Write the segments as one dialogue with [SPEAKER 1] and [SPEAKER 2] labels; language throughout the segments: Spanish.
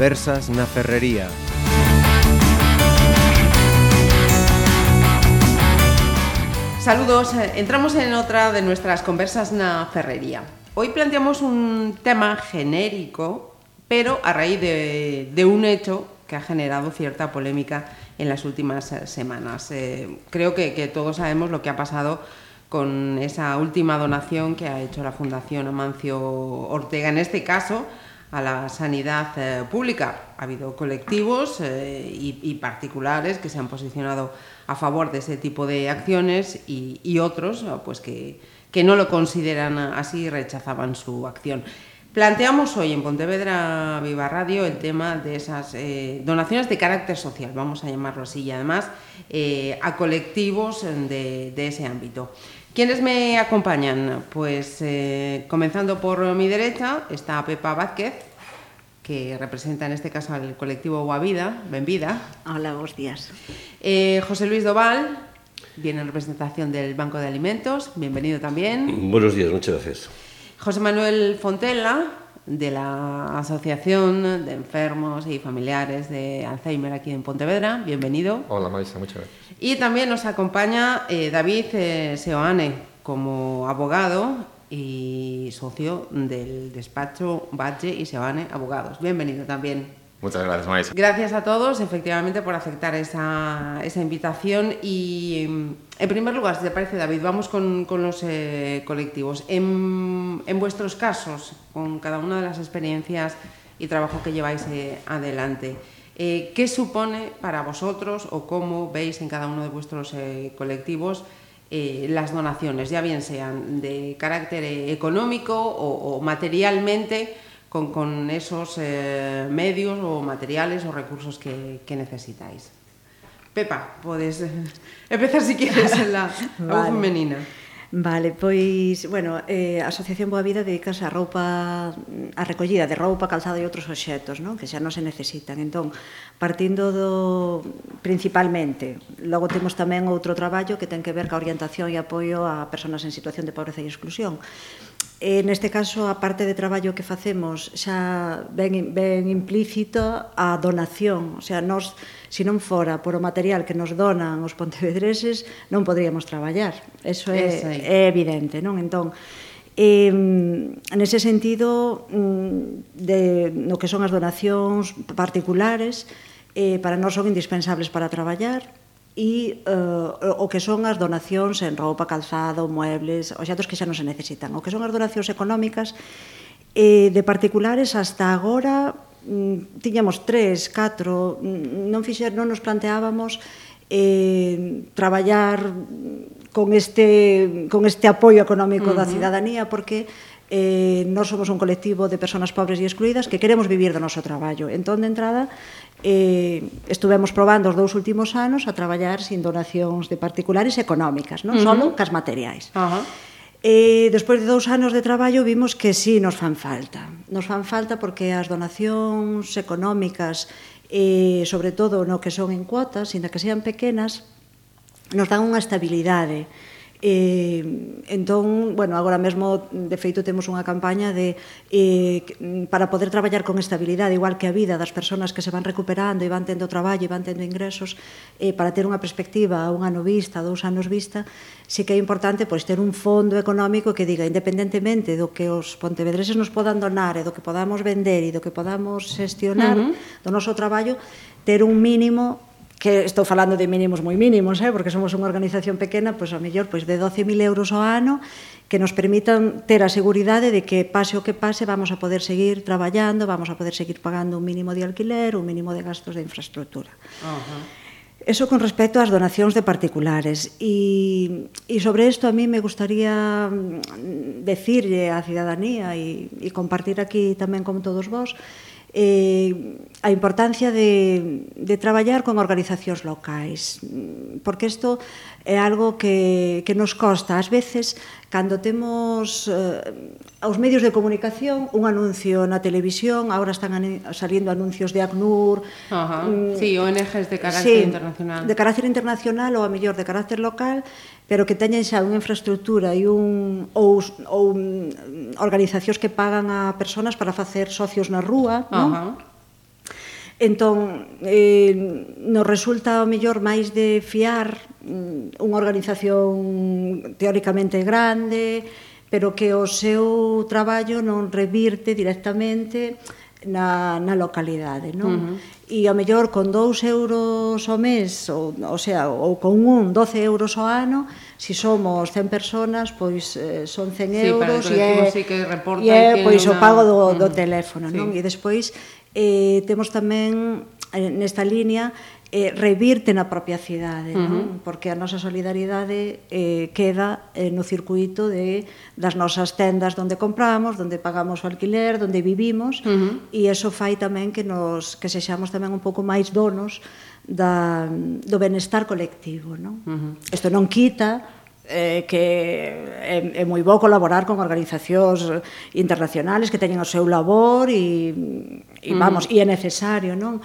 [SPEAKER 1] Conversas na Ferrería.
[SPEAKER 2] Saludos, eh, entramos en otra de nuestras conversas na ferrería. Hoy planteamos un tema genérico, pero a raíz de, de un hecho que ha generado cierta polémica en las últimas eh, semanas. Eh, creo que, que todos sabemos lo que ha pasado con esa última donación que ha hecho la Fundación Amancio Ortega, en este caso a la sanidad eh, pública. Ha habido colectivos eh, y, particulares que se han posicionado a favor de ese tipo de acciones y, otros pues que, que, no lo consideran así y rechazaban su acción. Planteamos hoy en Pontevedra Viva Radio el tema de esas eh, donaciones de carácter social, vamos a llamarlo así, y además eh, a colectivos de, de ese ámbito. ¿Quiénes me acompañan? Pues eh, comenzando por mi derecha está Pepa Vázquez, que representa en este caso al colectivo Guavida. Benvida.
[SPEAKER 3] Hola, buenos días.
[SPEAKER 2] Eh, José Luis Doval, viene en representación del Banco de Alimentos. Bienvenido también.
[SPEAKER 4] Buenos días, muchas gracias.
[SPEAKER 2] José Manuel Fontella, de la Asociación de Enfermos y Familiares de Alzheimer aquí en Pontevedra. Bienvenido.
[SPEAKER 5] Hola, Marisa, muchas gracias.
[SPEAKER 2] Y también nos acompaña eh, David eh, Seoane como abogado y socio del despacho Valle y Seoane Abogados. Bienvenido también.
[SPEAKER 5] Muchas gracias, Marisa.
[SPEAKER 2] Gracias a todos, efectivamente, por aceptar esa, invitación. Y, en primer lugar, si te parece, David, vamos con, los eh, colectivos. En, vuestros casos, con cada una de las experiencias y trabajo que lleváis eh, adelante, eh, ¿qué supone para vosotros o cómo veis en cada uno de vuestros colectivos las donaciones, ya bien sean de carácter económico o materialmente? con, con esos eh, medios ou materiales ou recursos que, que necesitáis. Pepa, podes eh, empezar si quieres en la, vale. voz femenina.
[SPEAKER 3] Vale, pois, bueno, eh, a Asociación Boa Vida dedicase a roupa, a recollida de roupa, calzado e outros obxetos, non? que xa non se necesitan. Entón, partindo do principalmente, logo temos tamén outro traballo que ten que ver ca orientación e apoio a persoas en situación de pobreza e exclusión, E neste caso a parte de traballo que facemos xa ben, ben implícito a donación, o sea, nós se non fora por o material que nos donan os pontevedreses non podríamos traballar. Eso é, é evidente, non? Entón, E, nese sentido, mm, de, no que son as donacións particulares, eh, para nós son indispensables para traballar, e uh, o que son as donacións en roupa, calzado, muebles, obxetos que xa non se necesitan. O que son as donacións económicas eh, de particulares hasta agora mm, tiñamos tres, catro, mm, non fixer, non nos planteábamos eh, traballar con este, con este apoio económico uh -huh. da cidadanía porque eh, non somos un colectivo de persoas pobres e excluídas que queremos vivir do noso traballo. Entón, de entrada, eh, estuvemos probando os dous últimos anos a traballar sin donacións de particulares económicas, non uh -huh. solo cas materiais. Uh -huh. E despois de dous anos de traballo vimos que sí nos fan falta. Nos fan falta porque as donacións económicas, eh, sobre todo no que son en cuotas, ainda que sean pequenas, nos dan unha estabilidade, Eh, entón, bueno, agora mesmo de feito temos unha campaña de eh, para poder traballar con estabilidade igual que a vida das persoas que se van recuperando e van tendo traballo e van tendo ingresos eh, para ter unha perspectiva a un ano vista, a dous anos vista, sí que é importante pois ter un fondo económico que diga independentemente do que os pontevedreses nos podan donar e do que podamos vender e do que podamos xestionar uh -huh. do noso traballo, ter un mínimo que estou falando de mínimos moi mínimos, eh, porque somos unha organización pequena, pois a mellor pois de 12.000 euros ao ano que nos permitan ter a seguridade de que pase o que pase vamos a poder seguir traballando, vamos a poder seguir pagando un mínimo de alquiler, un mínimo de gastos de infraestructura. Uh -huh. Eso con respecto ás donacións de particulares. E, e sobre isto a mí me gustaría mm, decirle á cidadanía e, e compartir aquí tamén con todos vós eh, a importancia de, de traballar con organizacións locais, porque isto é algo que, que nos costa. Ás veces, cando temos eh, aos medios de comunicación un anuncio na televisión, agora están salindo anuncios de ACNUR.
[SPEAKER 2] Ajá. Mm, sí, ONGs de carácter sí, internacional.
[SPEAKER 3] De carácter internacional ou a mellor de carácter local, pero que teñen xa unha infraestructura e un ou, ou um, organizacións que pagan a persoas para facer socios na rúa, non? Entón, eh, nos resulta o mellor máis de fiar mm, unha organización teóricamente grande, pero que o seu traballo non revirte directamente na, na localidade, non? Uh -huh. E ao mellor con 2 euros ao mes, ou, o sea, ou con un 12 euros ao ano, se si somos 100 personas, pois eh, son 100 sí, euros
[SPEAKER 2] e é, sí que
[SPEAKER 3] reporta e é, pois una... o pago do, do teléfono, sí. non? E despois eh, temos tamén eh, nesta línea eh, revirte na propia cidade, uh -huh. non? porque a nosa solidaridade eh, queda eh, no circuito de, das nosas tendas onde compramos, onde pagamos o alquiler, onde vivimos, uh -huh. e eso fai tamén que nos que sexamos tamén un pouco máis donos da, do benestar colectivo. Non? Uh -huh. Isto non quita eh, que é, é moi bo colaborar con organizacións internacionales que teñen o seu labor e, e mm. vamos, mm. e é necesario, non?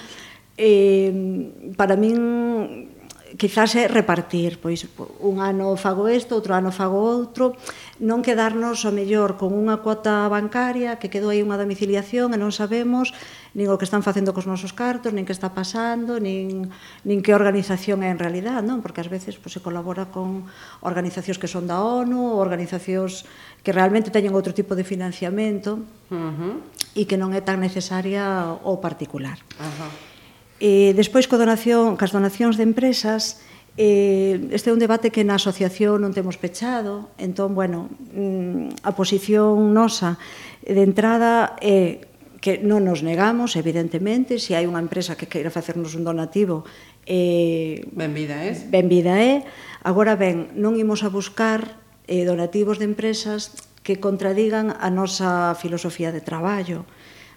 [SPEAKER 3] E, para min quizás é repartir, pois un ano fago isto, outro ano fago outro, non quedarnos o mellor con unha cuota bancaria que quedou aí unha domiciliación e non sabemos nin o que están facendo cos nosos cartos, nin que está pasando, nin, nin que organización é en realidad, non? Porque ás veces pois, se colabora con organizacións que son da ONU, organizacións que realmente teñen outro tipo de financiamento uh -huh. e que non é tan necesaria o particular. Uh -huh. Eh, despois, co donación, cas donacións de empresas, eh, este é un debate que na asociación non temos pechado, entón, bueno, mm, a posición nosa de entrada é eh, que non nos negamos, evidentemente, se hai unha empresa que queira facernos un donativo,
[SPEAKER 2] eh, ben vida é.
[SPEAKER 3] Ben vida é. Agora ben, non imos a buscar eh, donativos de empresas que contradigan a nosa filosofía de traballo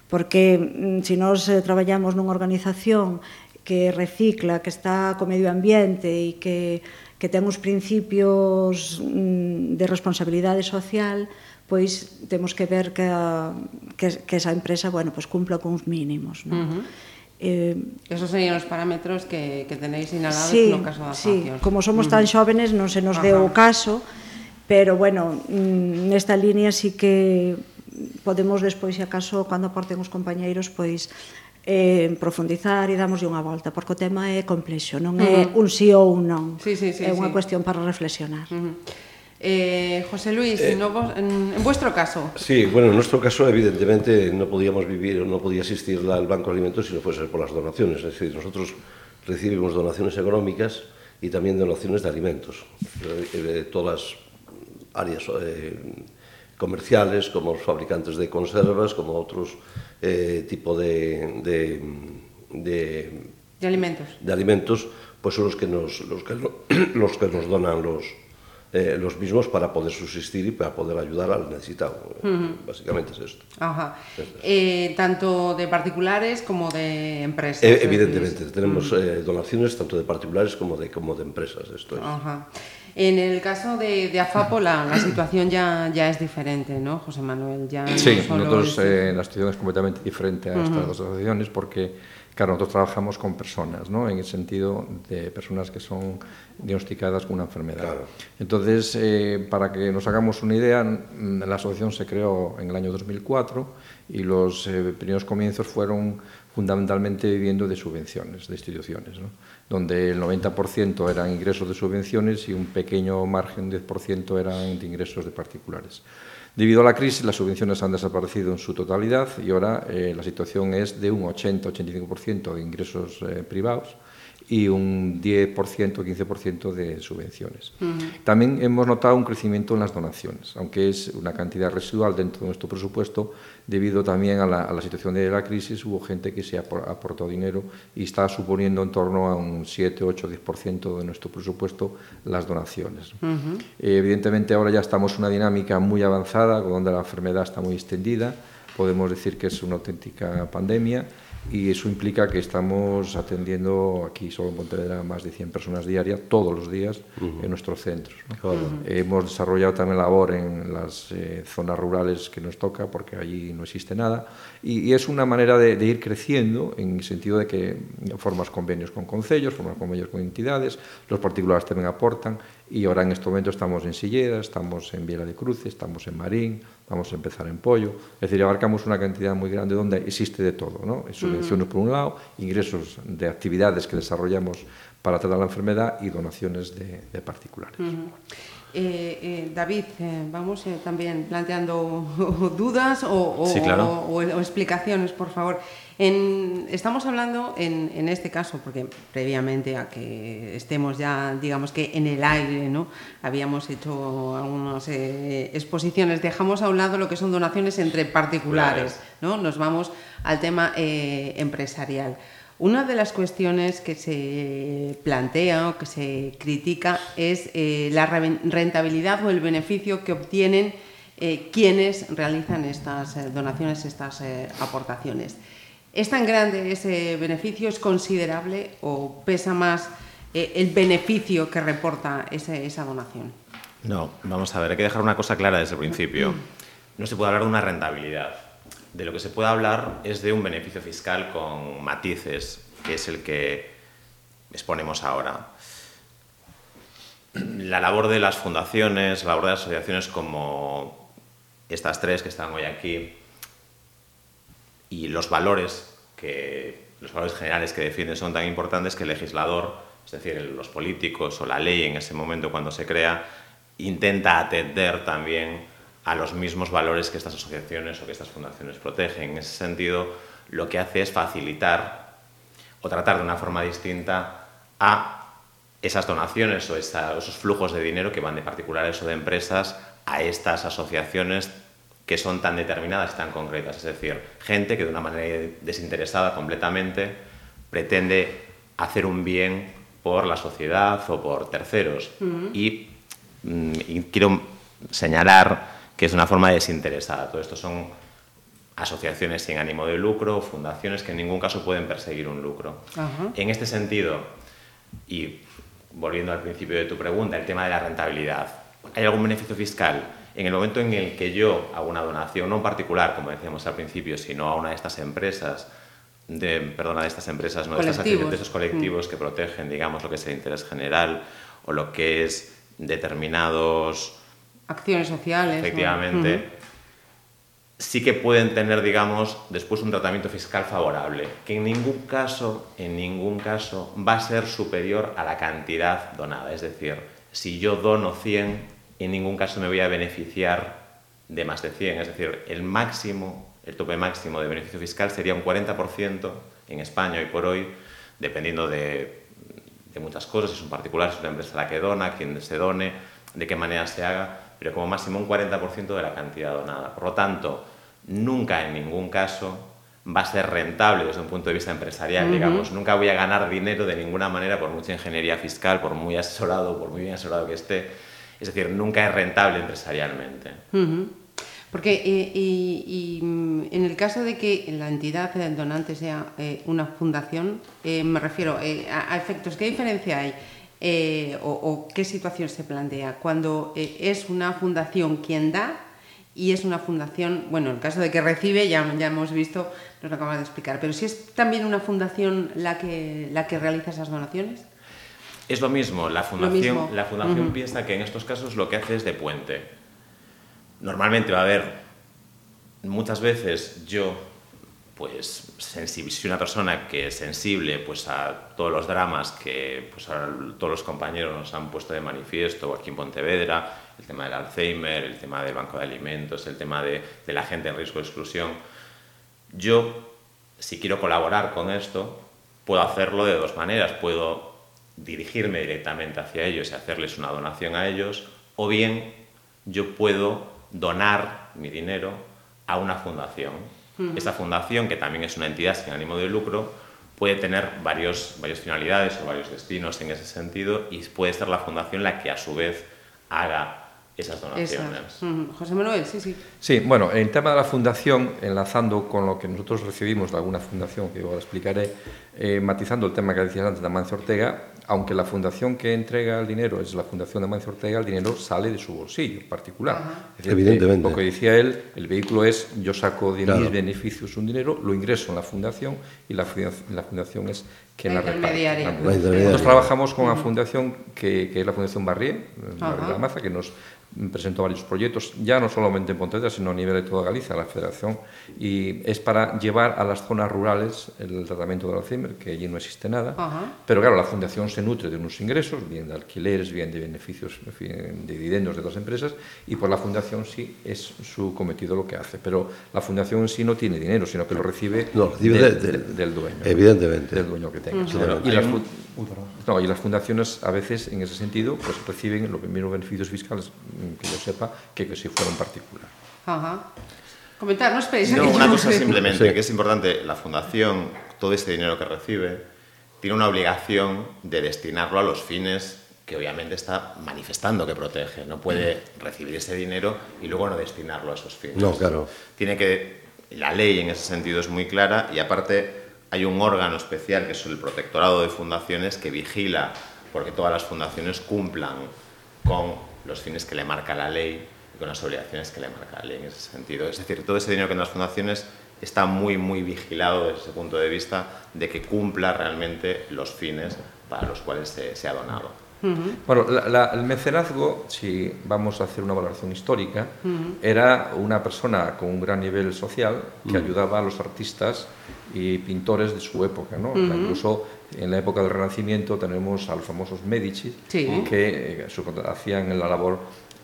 [SPEAKER 3] porque mm, se nós eh, traballamos nunha organización que recicla, que está co medio ambiente e que, que ten os principios mm, de responsabilidade social, pois temos que ver que, a, que, que esa empresa bueno, pois cumpla con os mínimos. Non? Uh -huh.
[SPEAKER 2] Eh, Esos serían os parámetros que, que tenéis inhalados sí, no caso da
[SPEAKER 3] sí, accións. Como somos tan xóvenes non se nos deu o caso, pero bueno, mm, nesta línea sí que podemos despois, se acaso, cando aporten os compañeiros, pois eh, profundizar e damos unha volta, porque o tema é complexo, non é uh -huh. un sí ou un non.
[SPEAKER 2] Sí, sí, sí,
[SPEAKER 3] é unha
[SPEAKER 2] sí.
[SPEAKER 3] cuestión para reflexionar. Uh -huh.
[SPEAKER 2] Eh, José Luis, eh, no, en, en vuestro caso.
[SPEAKER 1] Sí, bueno, en nuestro caso evidentemente no podíamos vivir, no podía existir la, el Banco de Alimentos si no fuese por las donaciones. Es decir, nosotros recibimos donaciones económicas y también donaciones de alimentos. Eh, todas las áreas Eh, comerciales, como os fabricantes de conservas, como outros eh, tipo de, de, de,
[SPEAKER 2] de alimentos,
[SPEAKER 1] de alimentos pues son los que nos, los que, los que nos donan los, eh, los mismos para poder subsistir y para poder ayudar al necesitado. Uh -huh. Básicamente es esto.
[SPEAKER 2] Ajá. Es. Eh, tanto de particulares como de empresas.
[SPEAKER 1] Eh, evidentemente, tenemos uh -huh. donaciones tanto de particulares como de, como de empresas. Esto es.
[SPEAKER 2] Ajá. Uh -huh. En el caso de, de AFAPO la, la, situación ya, ya es diferente, ¿no, José Manuel? Ya
[SPEAKER 4] sí, no nosotros es... eh, la situación es completamente diferente a uh -huh. estas dos asociaciones porque, claro, nosotros trabajamos con personas, ¿no? En el sentido de personas que son diagnosticadas con una enfermedad. Claro. Entonces, eh, para que nos hagamos una idea, la asociación se creó en el año 2004 y los eh, primeros comienzos fueron fundamentalmente viviendo de subvenciones de instituciones. ¿no? Donde el 90% eran ingresos de subvenciones y un pequeño margen, 10%, eran de ingresos de particulares. Debido a la crisis, las subvenciones han desaparecido en su totalidad y ahora eh, la situación es de un 80-85% de ingresos eh, privados y un 10%, 15% de subvenciones. Uh -huh. También hemos notado un crecimiento en las donaciones, aunque es una cantidad residual dentro de nuestro presupuesto, debido también a la, a la situación de la crisis, hubo gente que se aportó dinero y está suponiendo en torno a un 7, 8, 10% de nuestro presupuesto las donaciones. Uh -huh. eh, evidentemente ahora ya estamos en una dinámica muy avanzada, donde la enfermedad está muy extendida, podemos decir que es una auténtica pandemia, y eso implica que estamos atendiendo aquí solo en Pontevedra más de 100 personas diarias, todos los días, uh -huh. en nuestros centros. ¿no? Uh -huh. Hemos desarrollado también labor en las eh, zonas rurales que nos toca, porque allí no existe nada, y, y es una manera de, de, ir creciendo en el sentido de que formas convenios con concellos, formas convenios con entidades, los particulares también aportan, y ahora en este momento estamos en Sillera, estamos en Viera de Cruces, estamos en Marín, vamos a empezar en Pollo, es decir, abarcamos una cantidad muy grande donde existe de todo, ¿no? Subvenciones por un lado, ingresos de actividades que desarrollamos para tratar la enfermedad y donaciones de, de particulares.
[SPEAKER 2] Eh, eh, David, eh, vamos eh, también planteando dudas o, o,
[SPEAKER 5] sí, claro.
[SPEAKER 2] o, o, explicaciones, por favor. En, estamos hablando en, en, este caso, porque previamente a que estemos ya, digamos que en el aire, ¿no? habíamos hecho algunas eh, exposiciones, dejamos a un lado lo que son donaciones entre particulares, ¿no? nos vamos al tema eh, empresarial. Una de las cuestiones que se plantea o que se critica es eh, la rentabilidad o el beneficio que obtienen eh, quienes realizan estas eh, donaciones, estas aportaciones. ¿Es tan grande ese beneficio? ¿Es considerable o pesa más el beneficio que reporta ese, esa donación?
[SPEAKER 5] No, vamos a ver, hay que dejar una cosa clara desde el principio. No se puede hablar de una rentabilidad de lo que se puede hablar es de un beneficio fiscal con matices, que es el que exponemos ahora. La labor de las fundaciones, la labor de las asociaciones como estas tres que están hoy aquí y los valores que los valores generales que defienden son tan importantes que el legislador, es decir, los políticos o la ley en ese momento cuando se crea, intenta atender también a los mismos valores que estas asociaciones o que estas fundaciones protegen. En ese sentido, lo que hace es facilitar o tratar de una forma distinta a esas donaciones o esa, esos flujos de dinero que van de particulares o de empresas a estas asociaciones que son tan determinadas y tan concretas. Es decir, gente que de una manera desinteresada completamente pretende hacer un bien por la sociedad o por terceros. Uh -huh. y, mm, y quiero señalar que es una forma desinteresada. Todo esto son asociaciones sin ánimo de lucro, fundaciones que en ningún caso pueden perseguir un lucro. En este sentido, y volviendo al principio de tu pregunta, el tema de la rentabilidad, ¿hay algún beneficio fiscal? En el momento en el que yo hago una donación, no en particular, como decíamos al principio, sino a una de estas empresas, de, perdona, de estas empresas, no, de, estas, de esos colectivos mm. que protegen, digamos, lo que es el interés general o lo que es determinados
[SPEAKER 2] acciones sociales.
[SPEAKER 5] Efectivamente.
[SPEAKER 2] ¿no? Uh -huh.
[SPEAKER 5] Sí que pueden tener, digamos, después un tratamiento fiscal favorable, que en ningún caso, en ningún caso, va a ser superior a la cantidad donada. Es decir, si yo dono 100, en ningún caso me voy a beneficiar de más de 100. Es decir, el máximo, el tope máximo de beneficio fiscal sería un 40% en España hoy por hoy, dependiendo de, de muchas cosas, si es un particular, si es una empresa la que dona, quién se done, de qué manera se haga pero como máximo un 40% de la cantidad donada. Por lo tanto, nunca en ningún caso va a ser rentable desde un punto de vista empresarial, uh -huh. digamos. Nunca voy a ganar dinero de ninguna manera por mucha ingeniería fiscal, por muy asesorado, por muy bien asesorado que esté. Es decir, nunca es rentable empresarialmente.
[SPEAKER 2] Uh -huh. Porque eh, y, y, en el caso de que la entidad donante sea eh, una fundación, eh, me refiero eh, a, a efectos, ¿qué diferencia hay? Eh, o, o, qué situación se plantea cuando eh, es una fundación quien da y es una fundación, bueno, en el caso de que recibe, ya, ya hemos visto, nos lo acabas de explicar, pero si es también una fundación la que, la que realiza esas donaciones.
[SPEAKER 5] Es lo mismo, la fundación, mismo. La fundación uh -huh. piensa que en estos casos lo que hace es de puente. Normalmente va a haber, muchas veces yo pues si una persona que es sensible pues a todos los dramas que pues, todos los compañeros nos han puesto de manifiesto aquí en Pontevedra, el tema del Alzheimer, el tema del banco de alimentos, el tema de, de la gente en riesgo de exclusión, yo si quiero colaborar con esto puedo hacerlo de dos maneras, puedo dirigirme directamente hacia ellos y hacerles una donación a ellos o bien yo puedo donar mi dinero a una fundación Uh Esta fundación, que también es una entidad sin ánimo de lucro, puede tener varios, varias finalidades o varios destinos en ese sentido y puede ser la fundación la que a su vez haga esas donaciones. Esa.
[SPEAKER 2] Uh -huh. José Manuel, sí, sí.
[SPEAKER 4] Sí, bueno, en tema de la fundación, enlazando con lo que nosotros recibimos de alguna fundación, que yo explicaré, eh, matizando el tema que decías antes de Mancio Ortega, aunque la fundación que entrega el dinero es la fundación de Mancio Ortega, el dinero sale de su bolsillo particular.
[SPEAKER 1] Decir, Evidentemente.
[SPEAKER 4] Lo que decía él, el vehículo es yo saco de claro. mis beneficios un dinero, lo ingreso en la fundación y la fundación, la fundación es quien la, la reparte. Nosotros trabajamos con una fundación que, que, es la Fundación Barrié, la Maza, que nos presentó varios proyectos, ya no solamente en Pontevedra, sino a nivel de toda Galicia, la Federación, y es para llevar a las zonas rurales el tratamiento del Alzheimer, que allí no existe nada.
[SPEAKER 2] Ajá.
[SPEAKER 4] Pero claro, la Fundación se nutre de unos ingresos, bien de alquileres, bien de beneficios, en fin, de dividendos de otras empresas, y por la Fundación sí es su cometido lo que hace. Pero la Fundación en sí no tiene dinero, sino que lo recibe,
[SPEAKER 1] No, recibe
[SPEAKER 4] del,
[SPEAKER 1] de- de-
[SPEAKER 4] del- del dueño.
[SPEAKER 1] evidentemente.
[SPEAKER 4] Del dueño que tenga. Y las, no, y las fundaciones a veces, en ese sentido, pues reciben los mismos beneficios fiscales, que yo sepa, que, que si fuera un particular.
[SPEAKER 2] Ajá. Comentar, no esperéis. a
[SPEAKER 5] No, una cosa simplemente,
[SPEAKER 1] Sí.
[SPEAKER 5] que es importante, la fundación, todo este dinero que recibe, tiene una obligación de destinarlo a los fines que obviamente está manifestando que protege. No puede recibir ese dinero y luego no destinarlo a esos fines.
[SPEAKER 1] No, claro.
[SPEAKER 5] Tiene que, la ley en ese sentido es muy clara y aparte hay un órgano especial que es el protectorado de fundaciones que vigila porque todas las fundaciones cumplan con los fines que le marca la ley y con las obligaciones que le marca la ley en ese sentido. Es decir, todo ese dinero que en las fundaciones está muy, muy vigilado desde ese punto de vista de que cumpla realmente los fines para los cuales se, se ha donado.
[SPEAKER 4] Bueno, la- la- el mecenazgo, si vamos a hacer una valoración histórica, era una persona con un gran nivel social que ayudaba a los artistas y pintores de su época. ¿no? Incluso en la época del Renacimiento tenemos a los famosos Medici,
[SPEAKER 2] Sí.
[SPEAKER 4] que eh, su- hacían la labor,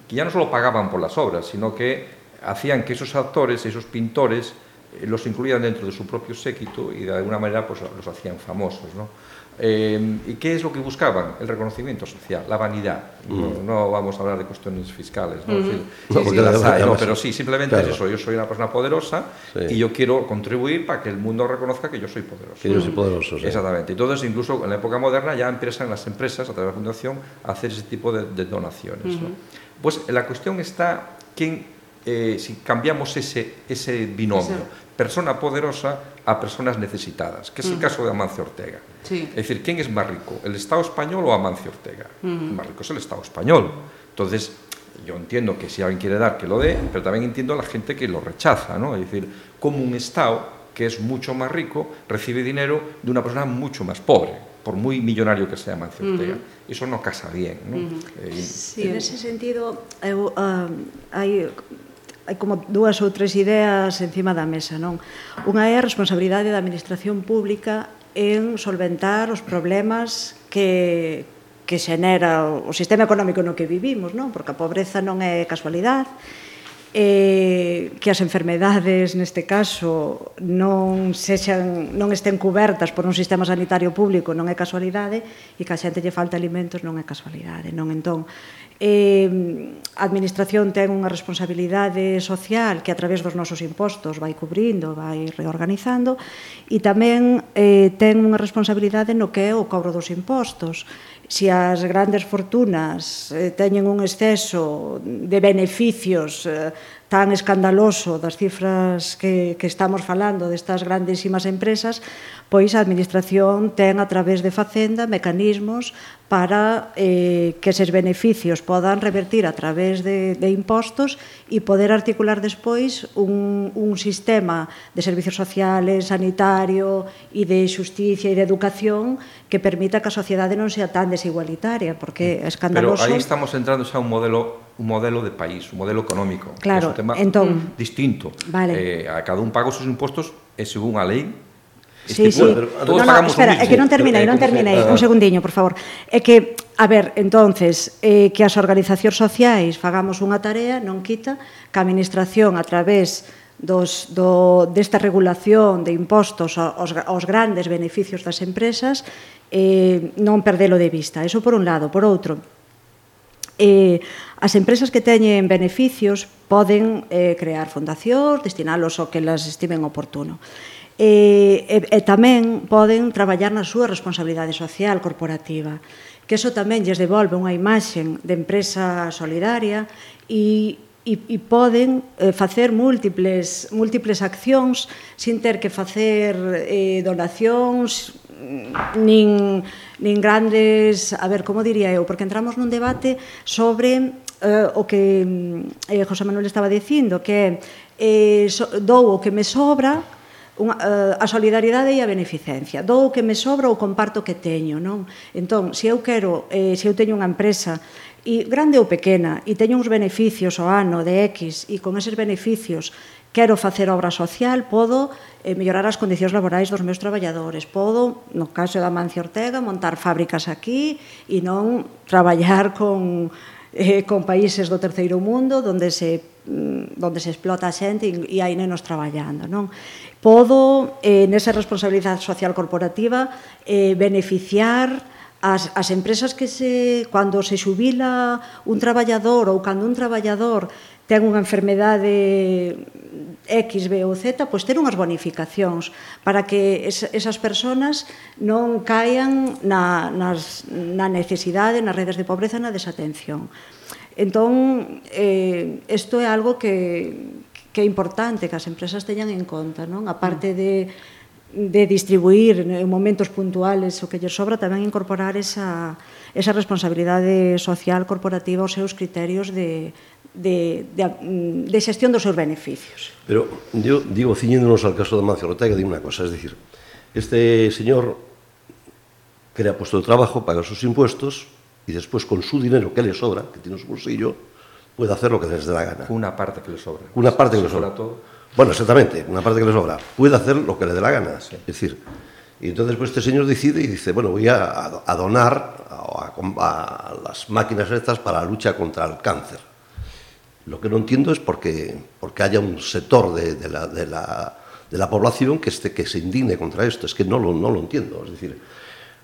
[SPEAKER 4] que ya no solo pagaban por las obras, sino que hacían que esos actores, esos pintores, eh, los incluían dentro de su propio séquito y de alguna manera pues, los hacían famosos. ¿no? Eh, ¿Y qué es lo que buscaban? El reconocimiento social, la vanidad. No, no vamos a hablar de cuestiones fiscales, ¿no? Es decir,
[SPEAKER 1] No,
[SPEAKER 4] sí, sí las hay, ¿no? pero sí, simplemente
[SPEAKER 1] claro.
[SPEAKER 4] es eso. Yo soy una persona poderosa
[SPEAKER 1] Sí.
[SPEAKER 4] y yo quiero contribuir para que el mundo reconozca que yo soy poderoso.
[SPEAKER 1] Que yo soy poderoso, sí.
[SPEAKER 4] Exactamente. Entonces, incluso en la época moderna ya empiezan las empresas, a través de la fundación, a hacer ese tipo de, de donaciones. ¿no? Pues la cuestión está que eh, si cambiamos ese, ese binomio, persona poderosa a personas necesitadas, que es el caso de Amancio Ortega.
[SPEAKER 2] Sí.
[SPEAKER 4] Es decir, ¿quién es más rico? ¿El Estado español o Amancio Ortega? Más rico es el Estado español. Entonces, yo entiendo que si alguien quiere dar, que lo dé, pero también entiendo a la gente que lo rechaza, ¿no? Es decir, como un Estado que es mucho más rico recibe dinero de una persona mucho más pobre, por muy millonario que sea Amancio Ortega. Eso no casa bien, ¿no? Eh, y-
[SPEAKER 3] Sí, nese sentido, eu, uh, hai como dúas ou tres ideas encima da mesa, non? Unha é a responsabilidade da administración pública en solventar os problemas que que xenera o sistema económico no que vivimos, non? Porque a pobreza non é casualidade, eh, que as enfermedades neste caso non sexan non estén cubertas por un sistema sanitario público non é casualidade e que a xente lle falta alimentos non é casualidade, non? Entón eh, a administración ten unha responsabilidade social que a través dos nosos impostos vai cubrindo, vai reorganizando e tamén eh, ten unha responsabilidade no que é o cobro dos impostos se as grandes fortunas eh, teñen un exceso de beneficios eh, tan escandaloso das cifras que, que estamos falando destas grandísimas empresas, pois a Administración ten a través de Facenda mecanismos para eh, que eses beneficios podan revertir a través de, de impostos e poder articular despois un, un sistema de servicios sociales, sanitario e de justicia e de educación que permita que a sociedade non sea tan desigualitaria, porque é escandaloso...
[SPEAKER 4] Pero aí estamos entrando xa un modelo un modelo de país, un modelo económico,
[SPEAKER 3] claro,
[SPEAKER 4] que é un tema
[SPEAKER 3] entón,
[SPEAKER 4] distinto.
[SPEAKER 3] Vale.
[SPEAKER 4] Eh, a cada un paga os seus impostos e según a lei
[SPEAKER 3] Sí, sí.
[SPEAKER 1] Bueno,
[SPEAKER 4] todos
[SPEAKER 3] no, no, espera, é que non terminei, non terminei, un segundiño, por favor. É que, a ver, entonces, eh, que as organizacións sociais fagamos unha tarea non quita que a administración a través dos, do, desta regulación de impostos aos, aos grandes beneficios das empresas eh, non perdelo de vista. Eso por un lado. Por outro, eh, as empresas que teñen beneficios poden eh, crear fundacións, destinalos ao que las estimen oportuno e, e, e tamén poden traballar na súa responsabilidade social corporativa que eso tamén lles devolve unha imaxen de empresa solidaria e e, e poden eh, facer múltiples múltiples accións sin ter que facer eh, donacións nin, nin grandes a ver, como diría eu, porque entramos nun debate sobre eh, o que eh, José Manuel estaba dicindo que eh, so, dou o que me sobra unha, uh, a solidariedade e a beneficencia. Dou o que me sobra ou comparto o que teño, non? Entón, se eu quero, eh, se eu teño unha empresa e grande ou pequena e teño uns beneficios ao ano de X e con eses beneficios quero facer obra social, podo eh, mellorar as condicións laborais dos meus traballadores, podo, no caso da Mancio Ortega, montar fábricas aquí e non traballar con, eh, con países do terceiro mundo onde se mm, onde se explota a xente e hai nenos traballando, non? podo, eh, nesa responsabilidade social corporativa, eh, beneficiar as, as empresas que se, cando se xubila un traballador ou cando un traballador ten unha enfermedade X, B ou Z, pois ter unhas bonificacións para que es, esas personas non caian na, nas, na necesidade, nas redes de pobreza, na desatención. Entón, eh, isto é algo que, que é importante que as empresas teñan en conta, non? A parte de de distribuir eh, en momentos puntuales o que lle sobra, tamén incorporar esa, esa responsabilidade social corporativa aos seus criterios de, de, de, mm, de xestión dos seus beneficios.
[SPEAKER 1] Pero eu digo, ciñéndonos ao caso de Mancio Ortega, digo unha cosa, es decir, este señor crea puesto de trabajo, paga sus impuestos, y después con su dinero que le sobra, que tiene su bolsillo, puede hacer lo que les dé la gana.
[SPEAKER 4] Una parte que le sobra.
[SPEAKER 1] Una parte que le sobra.
[SPEAKER 4] Todo.
[SPEAKER 1] Bueno, exactamente, una parte que le sobra. Puede hacer lo que le dé la gana. Sí. Es decir, y entonces pues este señor decide y dice, bueno, voy a, a donar a, a, a las máquinas estas para la lucha contra el cáncer Lo que no entiendo es porque, porque haya un sector de, de, la, de, la, de la población que, esté, que se indigne contra esto. Es que no lo, no lo entiendo. Es decir,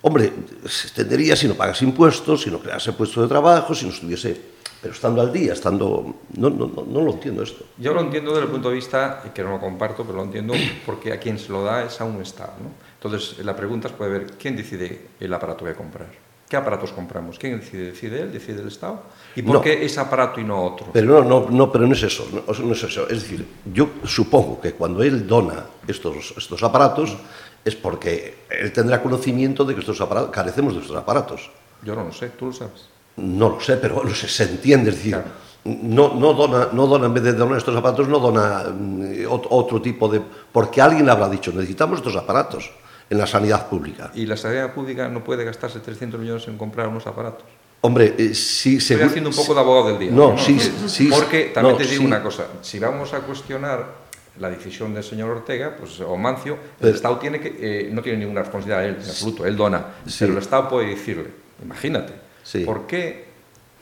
[SPEAKER 1] hombre, se entendería si no pagas impuestos, si no creas puesto de trabajo, si no estuviese... Pero estando al día, estando... No, no, no, no lo entiendo esto.
[SPEAKER 4] Yo lo entiendo desde el punto de vista, que no lo comparto, pero lo entiendo porque a quien se lo da es a un Estado. ¿no? Entonces, la pregunta es puede ver quién decide el aparato que comprar. ¿Qué aparatos compramos? ¿Quién decide? ¿Decide él? ¿Decide el Estado? ¿Y por
[SPEAKER 1] No.
[SPEAKER 4] qué ese aparato y no otro?
[SPEAKER 1] Pero no, no, no, pero no es eso, no, no es eso. Es decir, yo supongo que cuando él dona estos, estos aparatos es porque él tendrá conocimiento de que estos aparatos, carecemos de estos aparatos.
[SPEAKER 4] Yo no lo sé, tú lo sabes.
[SPEAKER 1] No lo sé, pero bueno, se, se entiende, es decir,
[SPEAKER 4] Claro.
[SPEAKER 1] no, no, dona, no dona, en vez de donar estos aparatos, no dona mm, ot- otro tipo de... Porque alguien habrá dicho, necesitamos estos aparatos en la sanidad pública.
[SPEAKER 4] Y la sanidad pública no puede gastarse 300 millones en comprar unos aparatos.
[SPEAKER 1] Hombre, eh, sí,
[SPEAKER 4] Estoy
[SPEAKER 1] seguro-
[SPEAKER 4] haciendo un poco de abogado del día.
[SPEAKER 1] No, sí, sí,
[SPEAKER 4] Porque también
[SPEAKER 1] no,
[SPEAKER 4] te digo
[SPEAKER 1] sí.
[SPEAKER 4] una cosa, si vamos a cuestionar la decisión del señor Ortega, pues o Mancio, el Estado tiene que, eh, no tiene ninguna responsabilidad él, en absoluto, él dona,
[SPEAKER 1] Sí.
[SPEAKER 4] pero el Estado puede decirle, imagínate,
[SPEAKER 1] Sí.
[SPEAKER 4] ¿por qué,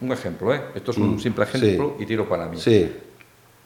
[SPEAKER 4] un ejemplo, ¿eh? esto es un
[SPEAKER 1] Mm,
[SPEAKER 4] simple
[SPEAKER 1] sí.
[SPEAKER 4] ejemplo y tiro para mí,
[SPEAKER 1] Sí,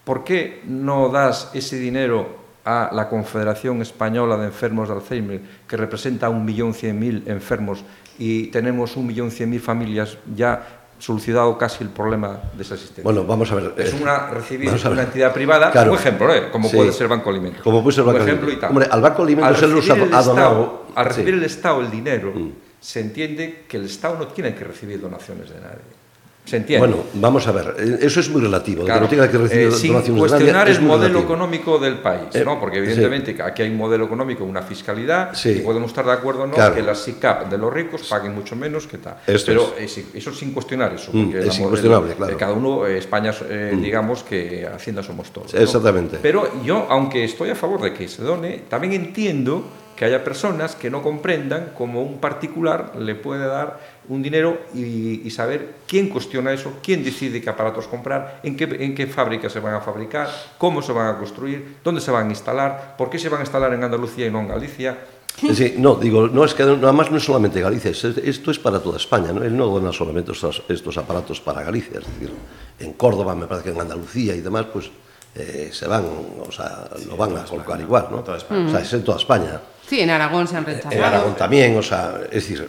[SPEAKER 4] ¿por qué no das ese dinero a la Confederación Española de Enfermos de Alzheimer, que representa a 1.100.000 enfermos y tenemos 1.100.000 familias ya solucionado casi el problema de esa asistencia?
[SPEAKER 1] bueno, vamos a ver.
[SPEAKER 4] es
[SPEAKER 1] eh,
[SPEAKER 4] una recibir una entidad privada,
[SPEAKER 1] Claro.
[SPEAKER 4] un ejemplo, ¿eh? como
[SPEAKER 1] Sí.
[SPEAKER 4] puede ser Banco Alimentos.
[SPEAKER 1] Como puede ser Banco Alimentos. Hombre, al Banco Alimentos
[SPEAKER 4] Al recibir
[SPEAKER 1] ha-
[SPEAKER 4] el
[SPEAKER 1] ha
[SPEAKER 4] Estado-
[SPEAKER 1] donado-
[SPEAKER 4] Al recibir
[SPEAKER 1] sí.
[SPEAKER 4] el Estado el dinero,
[SPEAKER 1] Mm.
[SPEAKER 4] Se entiende que el Estado no tiene que recibir donaciones de nadie. ¿Se entiende?
[SPEAKER 1] Bueno, vamos a ver, eh, eso es muy relativo, de
[SPEAKER 4] Claro,
[SPEAKER 1] que no tenga que recibir
[SPEAKER 4] eh, sin
[SPEAKER 1] donaciones de
[SPEAKER 4] cuestionar
[SPEAKER 1] nadie, es
[SPEAKER 4] el modelo
[SPEAKER 1] relativo.
[SPEAKER 4] económico del país,
[SPEAKER 1] Eh,
[SPEAKER 4] ¿no? Porque evidentemente aquí hay un modelo económico, una fiscalidad,
[SPEAKER 1] Sí.
[SPEAKER 4] y podemos estar de acuerdo o no
[SPEAKER 1] Claro.
[SPEAKER 4] que las SICAP de los ricos paguen mucho menos que tal.
[SPEAKER 1] Esto
[SPEAKER 4] Pero eso es sin cuestionar eso.
[SPEAKER 1] Mm, es incuestionable, claro. Mm.
[SPEAKER 4] eh, cada uno, eh, España, eh, digamos que Hacienda somos todos.
[SPEAKER 1] Exactamente.
[SPEAKER 4] Pero yo, aunque estoy a favor de que se done, también entiendo que haya personas que no comprendan cómo un particular le puede dar un dinero y, y saber quién cuestiona eso, quién decide qué aparatos comprar, en qué, en qué fábricas se van a fabricar, cómo se van a construir, dónde se van a instalar, por qué se van a instalar en Andalucía y no en Galicia.
[SPEAKER 1] Sí, no, digo, no es que nada más no es solamente Galicia, es- esto es para toda España, ¿no? Él no dona solamente estos, estos aparatos para Galicia, es decir, en Córdoba, me parece que en Andalucía y demás, pues eh, se van, o sea, lo van a colocar igual, ¿no?
[SPEAKER 5] toda España.
[SPEAKER 1] O sea, es en toda España.
[SPEAKER 2] Sí, en Aragón se han rechazado.
[SPEAKER 1] En Aragón también, o sea, es decir,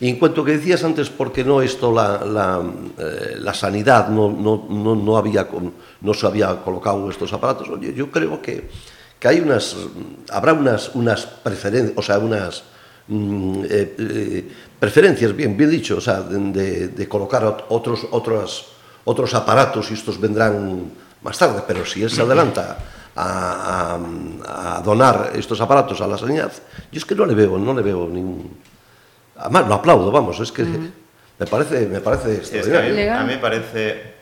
[SPEAKER 1] y en cuanto que decías antes, ¿por qué no esto, la, la, eh, la sanidad no, no, no, no, había, no se había colocado estos aparatos? Oye, yo creo que, que hay unas, habrá unas, unas preferencias, o sea, unas mm, eh, eh, preferencias, bien, bien dicho, o sea, de, de- colocar ot- otros, otros, otros aparatos y estos vendrán más tarde, pero si él se adelanta a, a- a donar estos aparatos a la sanidad, yo es que no le veo, no le veo ningún... Además, lo aplaudo, vamos, es que me parece, me parece
[SPEAKER 5] Sí, es que a, mí,
[SPEAKER 1] extraordinario.
[SPEAKER 2] Legal.
[SPEAKER 5] a mí me parece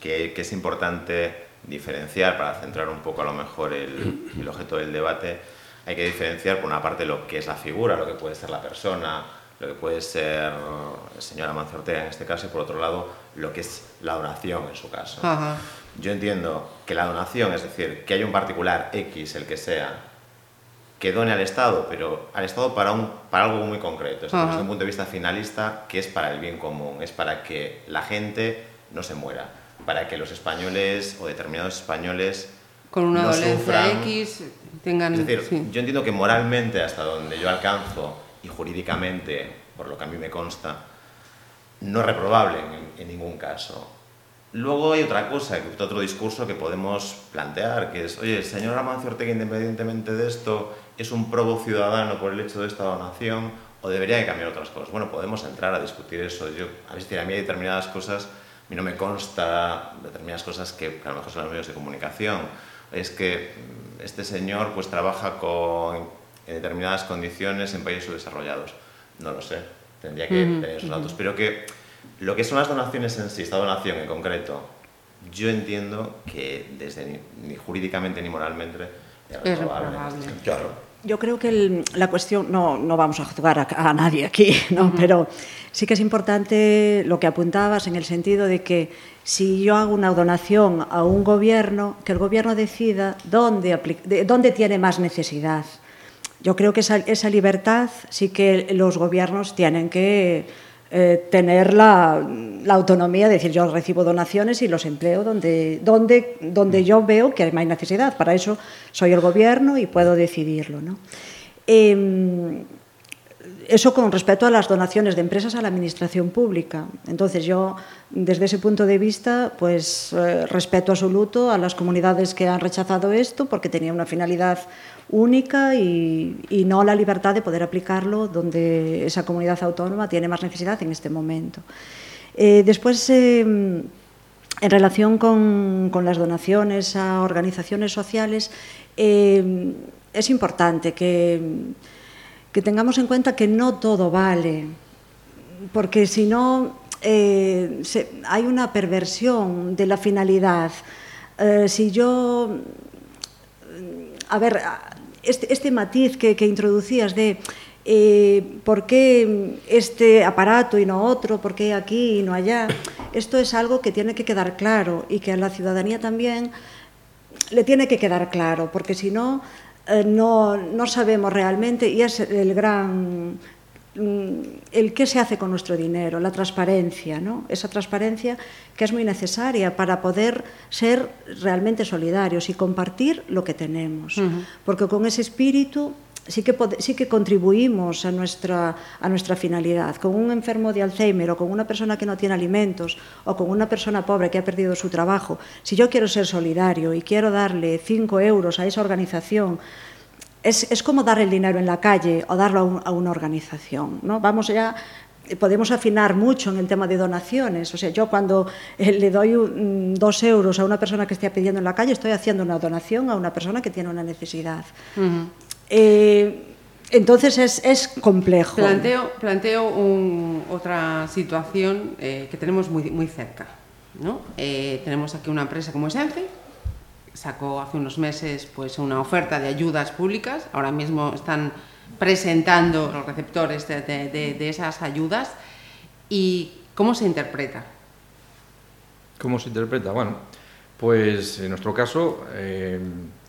[SPEAKER 5] que, que es importante diferenciar, para centrar un poco a lo mejor el, el objeto del debate, hay que diferenciar por una parte lo que es la figura, lo que puede ser la persona, lo que puede ser el señor Amancio Ortega en este caso, y por otro lado, lo que es la donación en su caso.
[SPEAKER 2] Ajá.
[SPEAKER 5] Yo entiendo que la donación, es decir, que hay un particular X, el que sea, que done al Estado, pero al Estado para, un, para algo muy concreto, es decir, desde un punto de vista finalista, que es para el bien común, es para que la gente no se muera, para que los españoles o determinados españoles
[SPEAKER 2] Con una
[SPEAKER 5] no
[SPEAKER 2] dolencia
[SPEAKER 5] sufran.
[SPEAKER 2] X tengan...
[SPEAKER 5] Es decir,
[SPEAKER 2] sí.
[SPEAKER 5] yo entiendo que moralmente, hasta donde yo alcanzo, y jurídicamente, por lo que a mí me consta, no es reprobable en, en ningún caso. Luego hay otra cosa, otro discurso que podemos plantear, que es, oye, el señor Amancio Ortega, independientemente de esto, es un probo ciudadano por el hecho de esta donación, o debería de cambiar otras cosas. Bueno, podemos entrar a discutir eso. Yo, a veces, a mí hay determinadas cosas, a mí no me consta determinadas cosas que, que a lo mejor son los medios de comunicación. Es que mm, este señor pues trabaja con, en determinadas condiciones en países subdesarrollados. No lo sé, tendría que tener esos datos. Pero que lo que son las donaciones en sí, esta donación en concreto, yo entiendo que desde ni, ni jurídicamente ni moralmente es reprobable.
[SPEAKER 1] Claro.
[SPEAKER 3] Yo creo que el- la cuestión, no, no vamos a juzgar a, a nadie aquí, ¿no? pero sí que es importante lo que apuntabas en el sentido de que si yo hago una donación a un gobierno, que el gobierno decida dónde, de- dónde tiene más necesidad. Yo creo que esa, esa libertad sí que los gobiernos tienen que eh, tener la, la autonomía de decir yo recibo donaciones y los empleo donde, donde, donde yo veo que hay más necesidad. Para eso soy el gobierno y puedo decidirlo. ¿no? Em, eso con respecto a las donaciones de empresas a la administración pública. Entonces yo, desde ese punto de vista, pues eh, respeto absoluto a las comunidades que han rechazado esto porque tenía una finalidad única y, no la libertad de poder aplicarlo donde esa comunidad autónoma tiene más necesidad en este momento. Eh, después, eh, en relación con, las donaciones a organizaciones sociales, eh, es importante que tengamos en cuenta que no todo vale, porque si no eh, hay una perversión de la finalidad. Eh, si yo, a ver, este, este matiz que, que introducías de eh, por qué este aparato y no otro, por qué aquí y no allá, esto es algo que tiene que quedar claro y que a la ciudadanía también le tiene que quedar claro, porque si no, eh, no, no sabemos realmente, y es el gran, Mm, el qué se hace con nuestro dinero, la transparencia, ¿no? esa transparencia que es muy necesaria para poder ser realmente solidarios y compartir lo que tenemos. Uh -huh. Porque con ese espíritu sí que, sí que contribuimos a nuestra, a nuestra finalidad. Con un enfermo de Alzheimer o con una persona que no tiene alimentos o con una persona pobre que ha perdido su trabajo, si yo quiero ser solidario y quiero darle 5 euros a esa organización, es, es como dar el dinero en la calle o darlo a, un- a una organización. ¿no? Vamos ya podemos afinar mucho en el tema de donaciones. O sea, yo cuando eh, le doy un- mm, dos euros a una persona que esté pidiendo en la calle, estoy haciendo una donación a una persona que tiene una necesidad. Eh, entonces es, es complejo.
[SPEAKER 2] Planteo, planteo un- otra situación eh, que tenemos muy, muy cerca. ¿no? Eh, tenemos aquí una empresa como Esenfe, sacó hace unos meses pues, una oferta de ayudas públicas, ahora mismo están presentando los receptores de, de- de- de esas ayudas y cómo se interpreta.
[SPEAKER 4] ¿Cómo se interpreta? Bueno, pues en nuestro caso eh,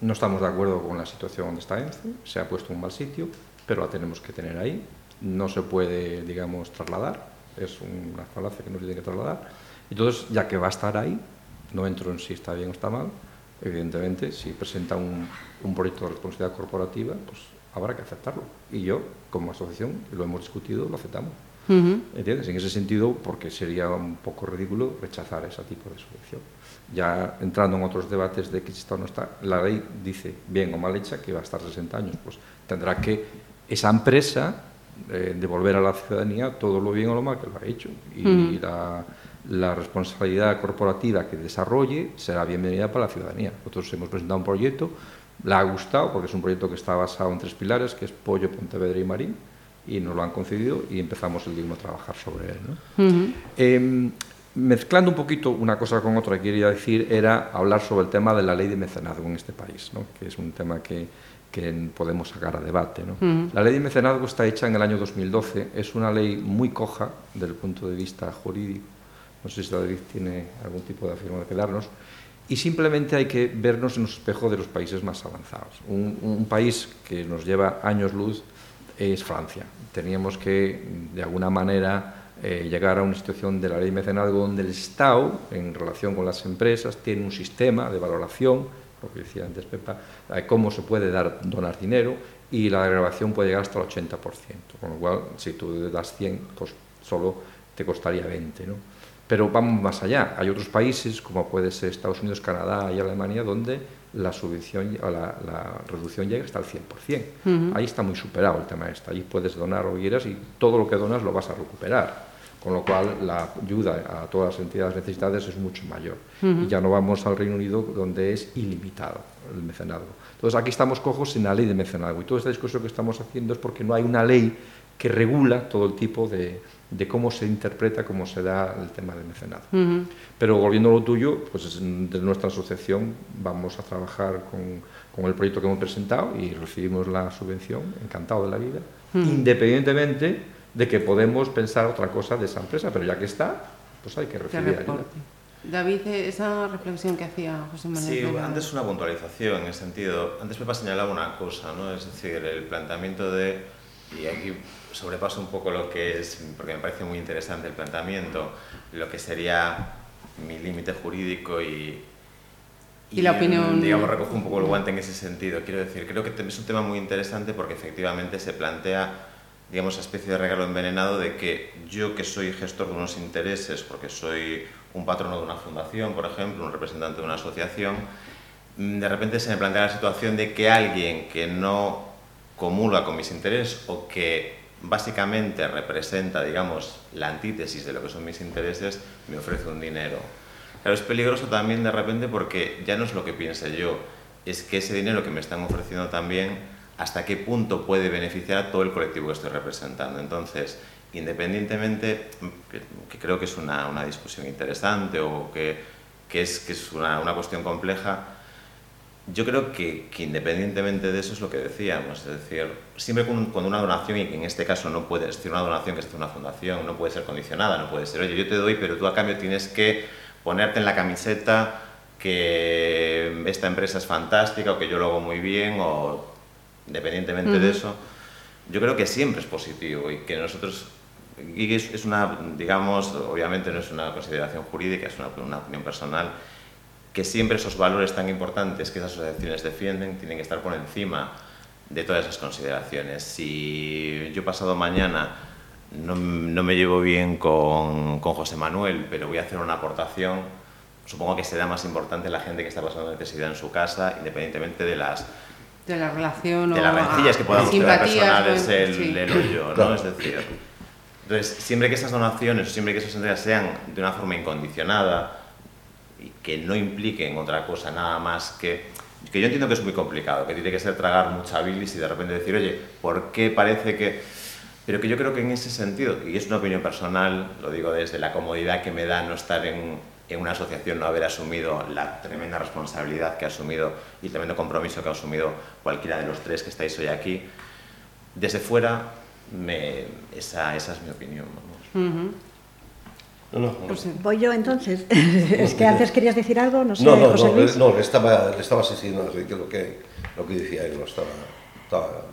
[SPEAKER 4] no estamos de acuerdo con la situación donde está ENCE, se ha puesto en un mal sitio, pero la tenemos que tener ahí, no se puede, digamos, trasladar, es una falacia que no se tiene que trasladar. Entonces, ya que va a estar ahí, no entro en si está bien o está mal, evidentemente, si presenta un, un proyecto de responsabilidad corporativa, pues habrá que aceptarlo. Y yo, como asociación, lo hemos discutido, lo aceptamos. ¿Entiendes? En ese sentido, porque sería un poco ridículo rechazar ese tipo de subvención. Ya entrando en otros debates de que si está o no está, la ley dice, bien o mal hecha, que va a estar 60 años. Pues tendrá que esa empresa eh, devolver a la ciudadanía todo lo bien o lo mal que lo ha hecho. Y la, la responsabilidad corporativa que desarrolle será bienvenida para la ciudadanía. Nosotros hemos presentado un proyecto, le ha gustado, porque es un proyecto que está basado en tres pilares, que es Pollo, Pontevedra y Marín, y nos lo han concedido y empezamos el digno a trabajar sobre él. ¿no? Em, mezclando un poquito una cosa con otra, quería decir, era hablar sobre el tema de la ley de mecenazgo en este país, ¿no? que es un tema que, que podemos sacar a debate. ¿no? Uh -huh. La ley de mecenazgo está hecha en el año 2012, es una ley muy coja desde el punto de vista jurídico, no sé si David tiene algún tipo de afirmación que darnos, y simplemente hay que vernos en el espejo de los países más avanzados. Un, un país que nos lleva años luz es Francia. Teníamos que, de alguna manera, eh, llegar a una situación de la ley mecenazgo donde el Estado, en relación con las empresas, tiene un sistema de valoración, lo que decía antes Pepa, de cómo se puede dar, donar dinero y la grabación puede llegar hasta el 80%, con lo cual si tú das 100, pues solo te costaría 20, ¿no? Pero vamos más allá. Hay otros países, como puede ser Estados Unidos, Canadá y Alemania, donde la subvención o la, la reducción llega hasta el 100%. Uh -huh. Ahí está muy superado el tema este. Ahí puedes donar lo que quieras y todo lo que donas lo vas a recuperar. Con lo cual, la ayuda a todas las entidades necesitadas es mucho mayor. Uh -huh. Y ya no vamos al Reino Unido, donde es ilimitado el mecenazgo. Entonces, aquí estamos cojos en la ley de mecenazgo. Y toda esta discusión que estamos haciendo es porque no hay una ley que regula todo el tipo de, de cómo se interpreta, cómo se da el tema del mecenazgo. Uh -huh. Pero volviendo a lo tuyo, pues de nuestra asociación vamos a trabajar con, con, el proyecto que hemos presentado y recibimos la subvención, encantado de la vida, uh -huh. independientemente de que podemos pensar otra cosa de esa empresa, pero ya que está, pues hay que recibir ayuda.
[SPEAKER 2] David, esa reflexión que hacía José Manuel.
[SPEAKER 5] Sí, antes una puntualización en ese sentido. Antes Pepa señalaba una cosa, ¿no? Es decir, el planteamiento de, y aquí sobrepaso un poco lo que es, porque me parece muy interesante el planteamiento, lo que sería mi límite jurídico y,
[SPEAKER 2] y, y, la opinión.
[SPEAKER 5] Digamos, recojo un poco el guante en ese sentido. Quiero decir, creo que es un tema muy interesante porque efectivamente se plantea, digamos, esa especie de regalo envenenado de que yo, que soy gestor de unos intereses, porque soy un patrono de una fundación, por ejemplo, un representante de una asociación, de repente se me plantea la situación de que alguien que no comulga con mis intereses o que básicamente representa, digamos, la antítesis de lo que son mis intereses, me ofrece un dinero. Claro, es peligroso también de repente porque ya no es lo que piense yo, es que ese dinero que me están ofreciendo también, hasta qué punto puede beneficiar a todo el colectivo que estoy representando. Entonces, independientemente, que, creo que es una, una, discusión interesante o que, que es, que es una, una cuestión compleja, yo creo que, que, independientemente de eso es lo que decíamos, es decir, siempre con, con, una donación, y en este caso no puede ser una donación que es una fundación, no puede ser condicionada, no puede ser, oye, yo te doy, pero tú a cambio tienes que ponerte en la camiseta que esta empresa es fantástica o que yo lo hago muy bien o independientemente uh -huh. de eso, yo creo que siempre es positivo y que nosotros, y es, es una, digamos, obviamente no es una consideración jurídica, es una, una opinión personal, que siempre esos valores tan importantes que esas asociaciones defienden tienen que estar por encima de todas esas consideraciones. Si yo pasado mañana no, no me llevo bien con, con, José Manuel, pero voy a hacer una aportación, supongo que será más importante la gente que está pasando necesidad en su casa, independientemente de las
[SPEAKER 2] de la relación
[SPEAKER 5] de las rencillas que podamos tener personales el, sí. el hoyo, ¿no? Es decir, entonces, siempre que esas donaciones, siempre que esas entregas sean de una forma incondicionada, que no impliquen otra cosa nada más que que yo entiendo que es muy complicado, que tiene que ser tragar mucha bilis y de repente decir, oye, ¿por qué parece que...? Pero que yo creo que en ese sentido, y es una opinión personal, lo digo desde la comodidad que me da no estar en, en una asociación, no haber asumido la tremenda responsabilidad que ha asumido y el tremendo compromiso que ha asumido cualquiera de los tres que estáis hoy aquí, desde fuera, me, esa, esa es mi opinión. Vamos. Uh -huh.
[SPEAKER 3] No, no, no. Pues voy yo entonces. es que antes querías decir algo, no sé,
[SPEAKER 1] no, no,
[SPEAKER 3] José Luis.
[SPEAKER 1] No, le estaba, le estaba asistiendo a lo que, lo que decía él, no estaba, estaba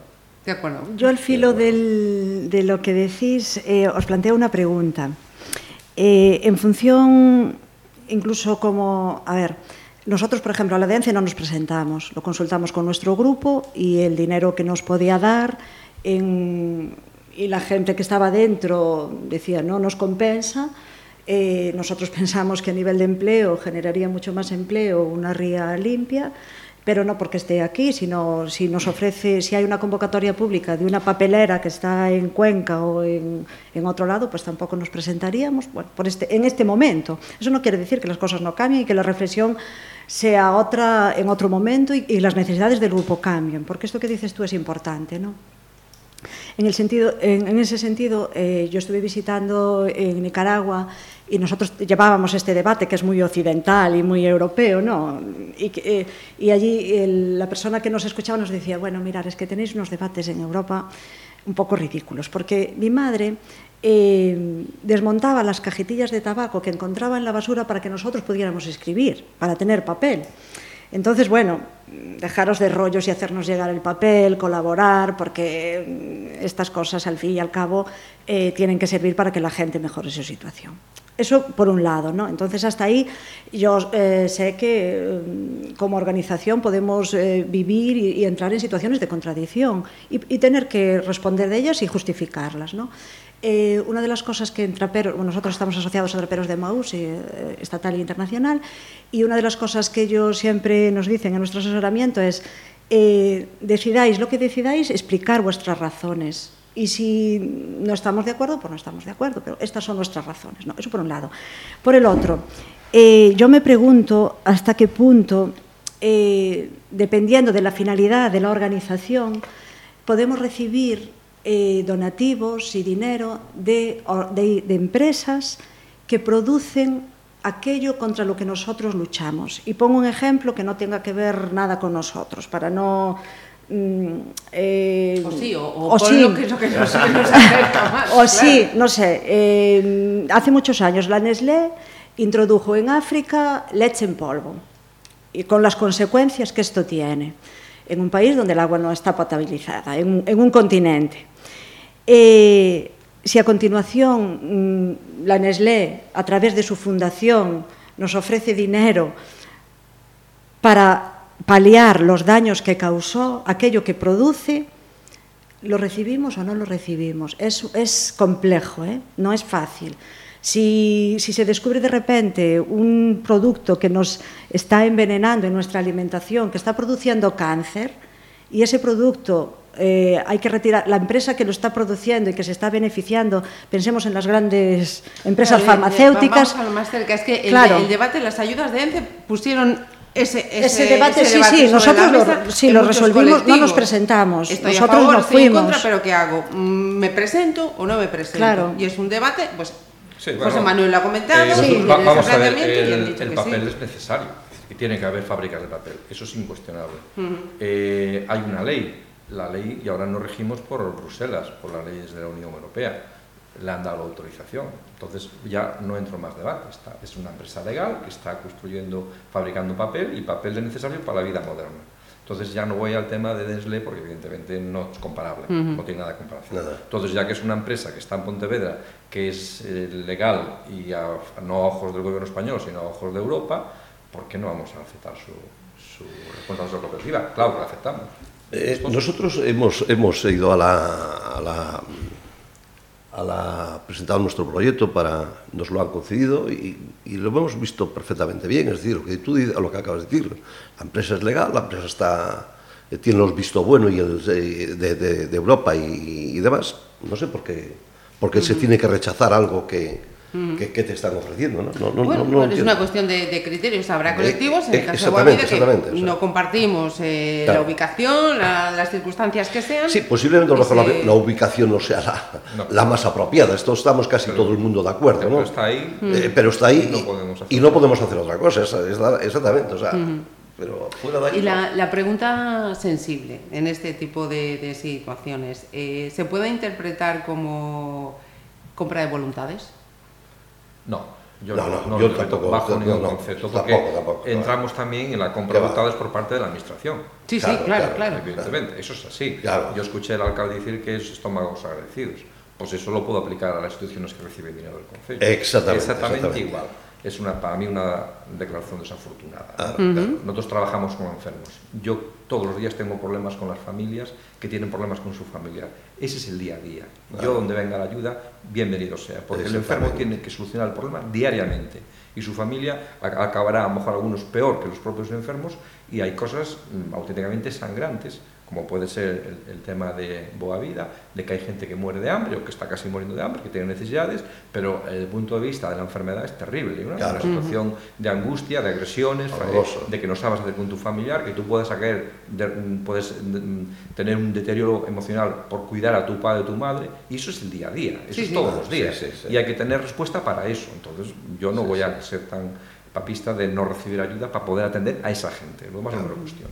[SPEAKER 2] de acuerdo.
[SPEAKER 3] Yo al filo del, de lo que decís eh, os planteo una pregunta. Eh, en función, incluso como, a ver, nosotros, por ejemplo, a la DENCE no nos presentamos, lo consultamos con nuestro grupo y el dinero que nos podía dar en, y la gente que estaba dentro decía no nos compensa, Eh, nosotros pensamos que a nivel de empleo generaría mucho más empleo una ría limpia, pero no porque esté aquí, sino si nos ofrece, si hay una convocatoria pública de una papelera que está en Cuenca o en, otro lado, pues tampoco nos presentaríamos bueno, este, en este momento. Eso no quiere decir que las cosas no cambien y que la reflexión sea otra en otro momento y, y las necesidades del grupo cambien, porque esto que dices tú es importante, ¿no? En, el sentido, en, en ese sentido, eh, yo estuve visitando en Nicaragua y nosotros llevábamos este debate que es muy occidental y muy europeo, ¿no? Y, eh, y allí el, la persona que nos escuchaba nos decía, bueno, mirar, es que tenéis unos debates en Europa un poco ridículos, porque mi madre eh, desmontaba las cajetillas de tabaco que encontraba en la basura para que nosotros pudiéramos escribir, para tener papel. Entonces, bueno, dejaros de rollos y hacernos llegar el papel, colaborar, porque estas cosas, al fin y al cabo, eh, tienen que servir para que la gente mejore su situación. Eso por un lado, ¿no? Entonces, hasta ahí yo eh, sé que eh, como organización podemos eh, vivir y, y, entrar en situaciones de contradicción y, y, tener que responder de ellas y justificarlas, ¿no? Eh, una de las cosas que en Traperos, bueno, nosotros estamos asociados a Traperos de Maús, eh, estatal e internacional, y una de las cosas que ellos siempre nos dicen en nuestro asesoramiento es eh, decidáis lo que decidáis, explicar vuestras razones. Y si no estamos de acuerdo, pues no estamos de acuerdo, pero estas son nuestras razones. Eso por un lado. Por el otro, eh, yo me pregunto hasta qué punto, eh, dependiendo de la finalidad de la organización, podemos recibir eh, donativos y dinero de empresas que producen aquello contra lo que nosotros luchamos. Y pongo un ejemplo que no tenga que ver nada con nosotros, para no Mm,
[SPEAKER 2] eh, o sí, o, o, o sí, que lo que nos, que nos afecta más,
[SPEAKER 3] o claro. sí, no sé. Eh, hace muchos años la Nestlé introdujo en África leche en polvo y con las consecuencias que esto tiene en un país donde el agua no está potabilizada, en un, en un continente. Eh, si a continuación mm, la Nestlé, a través de su fundación, nos ofrece dinero para paliar los daños que causó, aquello que produce, ¿lo recibimos o no lo recibimos? Es, es complejo, ¿eh? no es fácil. Si, si, se descubre de repente un producto que nos está envenenando en nuestra alimentación, que está produciendo cáncer, y ese producto eh, hay que retirar, la empresa que lo está produciendo y que se está beneficiando, pensemos en las grandes empresas
[SPEAKER 2] claro,
[SPEAKER 3] farmacéuticas.
[SPEAKER 2] Vamos a lo más cerca, es que el, claro. el debate, las ayudas de ENCE pusieron ese, ese,
[SPEAKER 3] ese, debate, ese debate sí, sí, nosotros lo, sí, lo resolvimos, no nos presentamos.
[SPEAKER 2] Estoy
[SPEAKER 3] nosotros
[SPEAKER 2] a favor,
[SPEAKER 3] no fuimos.
[SPEAKER 2] en contra, pero ¿qué hago? Mm, ¿Me presento o no me presento?
[SPEAKER 3] Claro.
[SPEAKER 2] Y es un debate, pues
[SPEAKER 4] sí,
[SPEAKER 2] bueno, José Manuel lo ha comentado.
[SPEAKER 4] Eh,
[SPEAKER 2] sí,
[SPEAKER 4] va, vamos a ver,
[SPEAKER 2] el,
[SPEAKER 4] el papel sí. es necesario y tiene que haber fábricas de papel, eso es incuestionable. Uh -huh. eh, hay una ley, la ley, y ahora nos regimos por Bruselas, por las leyes de la Unión Europea le han dado la autorización. Entonces ya no entro en más debate. Está, es una empresa legal que está construyendo, fabricando papel y papel es necesario para la vida moderna. Entonces ya no voy al tema de Nestlé porque evidentemente no es comparable, uh -huh. no tiene nada de comparación. Nada. Entonces ya que es una empresa que está en Pontevedra, que es eh, legal y a, no a ojos del gobierno español, sino a ojos de Europa, ¿por qué no vamos a aceptar su, su responsabilidad cooperativa? Claro que la aceptamos.
[SPEAKER 1] Eh, nosotros hemos, hemos ido a la, a la a la, presentado nuestro proyecto para nos lo han concedido y, y, lo hemos visto perfectamente bien, es decir, lo que tú lo que acabas de decir, la empresa es legal, la empresa está eh, tiene los visto bueno y el, de, de, de, Europa y, y, demás, no sé por qué, porque uh -huh. se tiene que rechazar algo que, ¿Qué, ¿Qué, te están ofreciendo? ¿no? No, no,
[SPEAKER 2] bueno,
[SPEAKER 1] no,
[SPEAKER 2] es una cuestión de, de, criterios. Habrá colectivos, en el caso de Guavide, que o sea, no compartimos eh, claro. la ubicación, la, las circunstancias que sean.
[SPEAKER 1] Sí, posiblemente ese... la, la, ubicación no sea la, la, más apropiada. Esto estamos casi pero, todo el mundo de acuerdo,
[SPEAKER 4] pero
[SPEAKER 1] ¿no?
[SPEAKER 4] está ahí.
[SPEAKER 1] Eh, pero está ahí y, y, no podemos hacer otra cosa. Es, es la, exactamente. O sea, uh -huh. Pero fuera de ahí,
[SPEAKER 2] y la, la, pregunta sensible en este tipo de, de situaciones, eh, ¿se puede interpretar como compra de voluntades?
[SPEAKER 4] No, yo
[SPEAKER 1] no, no,
[SPEAKER 4] no,
[SPEAKER 1] yo
[SPEAKER 4] no
[SPEAKER 1] tampoco,
[SPEAKER 4] bajo ningún
[SPEAKER 1] no,
[SPEAKER 4] concepto, porque
[SPEAKER 1] tampoco, tampoco,
[SPEAKER 4] entramos también en la compra de voluntades por parte de la administración.
[SPEAKER 2] Sí, claro, sí, claro, claro.
[SPEAKER 4] Evidentemente,
[SPEAKER 1] claro.
[SPEAKER 4] eso es así.
[SPEAKER 1] Claro.
[SPEAKER 4] Yo escuché al alcalde decir que es estómagos agradecidos. Pues eso lo puedo aplicar a las instituciones que reciben dinero del Consejo.
[SPEAKER 1] Exactamente,
[SPEAKER 4] exactamente,
[SPEAKER 1] exactamente.
[SPEAKER 4] igual. Es una, para mí una declaración desafortunada.
[SPEAKER 1] Ah, uh -huh.
[SPEAKER 4] Nosotros trabajamos con enfermos. Yo todos los días tengo problemas con las familias que tienen problemas con su familia. Ese es el día a día. Yo, donde venga la ayuda, bienvenido sea, porque el enfermo tiene que solucionar el problema diariamente. Y su familia acabará, a lo mejor algunos peor que los propios enfermos, y hay cosas mm, auténticamente sangrantes como puede ser el, el, tema de Boa Vida, de que hay gente que muere de hambre o que está casi muriendo de hambre, que tiene necesidades, pero desde el punto de vista de la enfermedad es terrible, ¿no? Claro. una situación de angustia, de agresiones,
[SPEAKER 1] Horroroso.
[SPEAKER 4] de que no sabes hacer con tu familiar, que tú puedes, sacar, de, puedes de, tener un deterioro emocional por cuidar a tu padre o tu madre, y eso es el día a día, eso
[SPEAKER 2] Sí,
[SPEAKER 4] es
[SPEAKER 2] sí.
[SPEAKER 4] todos los días,
[SPEAKER 1] Sí, sí, sí.
[SPEAKER 4] y hay que tener respuesta para eso, entonces yo no
[SPEAKER 1] Sí,
[SPEAKER 4] voy
[SPEAKER 1] sí.
[SPEAKER 4] a ser tan papista de no recibir ayuda para poder atender a esa gente, lo no me lo cuestión.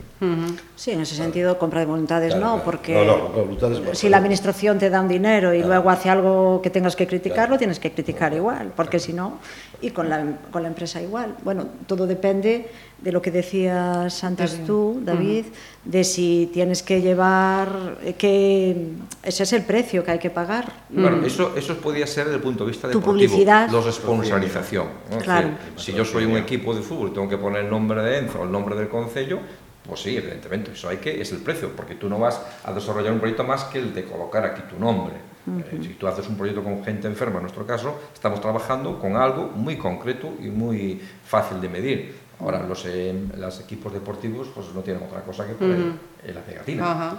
[SPEAKER 3] Sí, en ese sentido, compra de voluntades
[SPEAKER 1] Claro,
[SPEAKER 3] no,
[SPEAKER 1] claro.
[SPEAKER 3] porque
[SPEAKER 1] No, no, voluntades
[SPEAKER 3] si la administración te da un dinero y
[SPEAKER 1] Claro.
[SPEAKER 3] luego hace algo que tengas que criticar,
[SPEAKER 1] Claro.
[SPEAKER 3] lo tienes que criticar igual, porque si no, y con la, con la empresa igual. Bueno, todo depende de lo que decías antes
[SPEAKER 2] David.
[SPEAKER 3] tú, David, de si tienes que llevar, eh, que ese es el precio que hay que pagar.
[SPEAKER 4] Bueno, eso, eso podría ser desde el punto de vista
[SPEAKER 3] Tu
[SPEAKER 4] deportivo,
[SPEAKER 3] publicidad.
[SPEAKER 4] la responsabilización. ¿no?
[SPEAKER 3] Claro.
[SPEAKER 4] decir, si yo soy un equipo de fútbol y tengo que poner el nombre de Enzo o el nombre del concello, pues sí, evidentemente, eso hay que, es el precio, porque tú no vas a desarrollar un proyecto más que el de colocar aquí tu nombre. Eh, si tú haces un proyecto con gente enferma, en nuestro caso, estamos trabajando con algo muy concreto y muy fácil de medir. Ahora, los, eh, los equipos deportivos pues no tienen otra cosa que poner eh, la pegatina.
[SPEAKER 2] Ajá.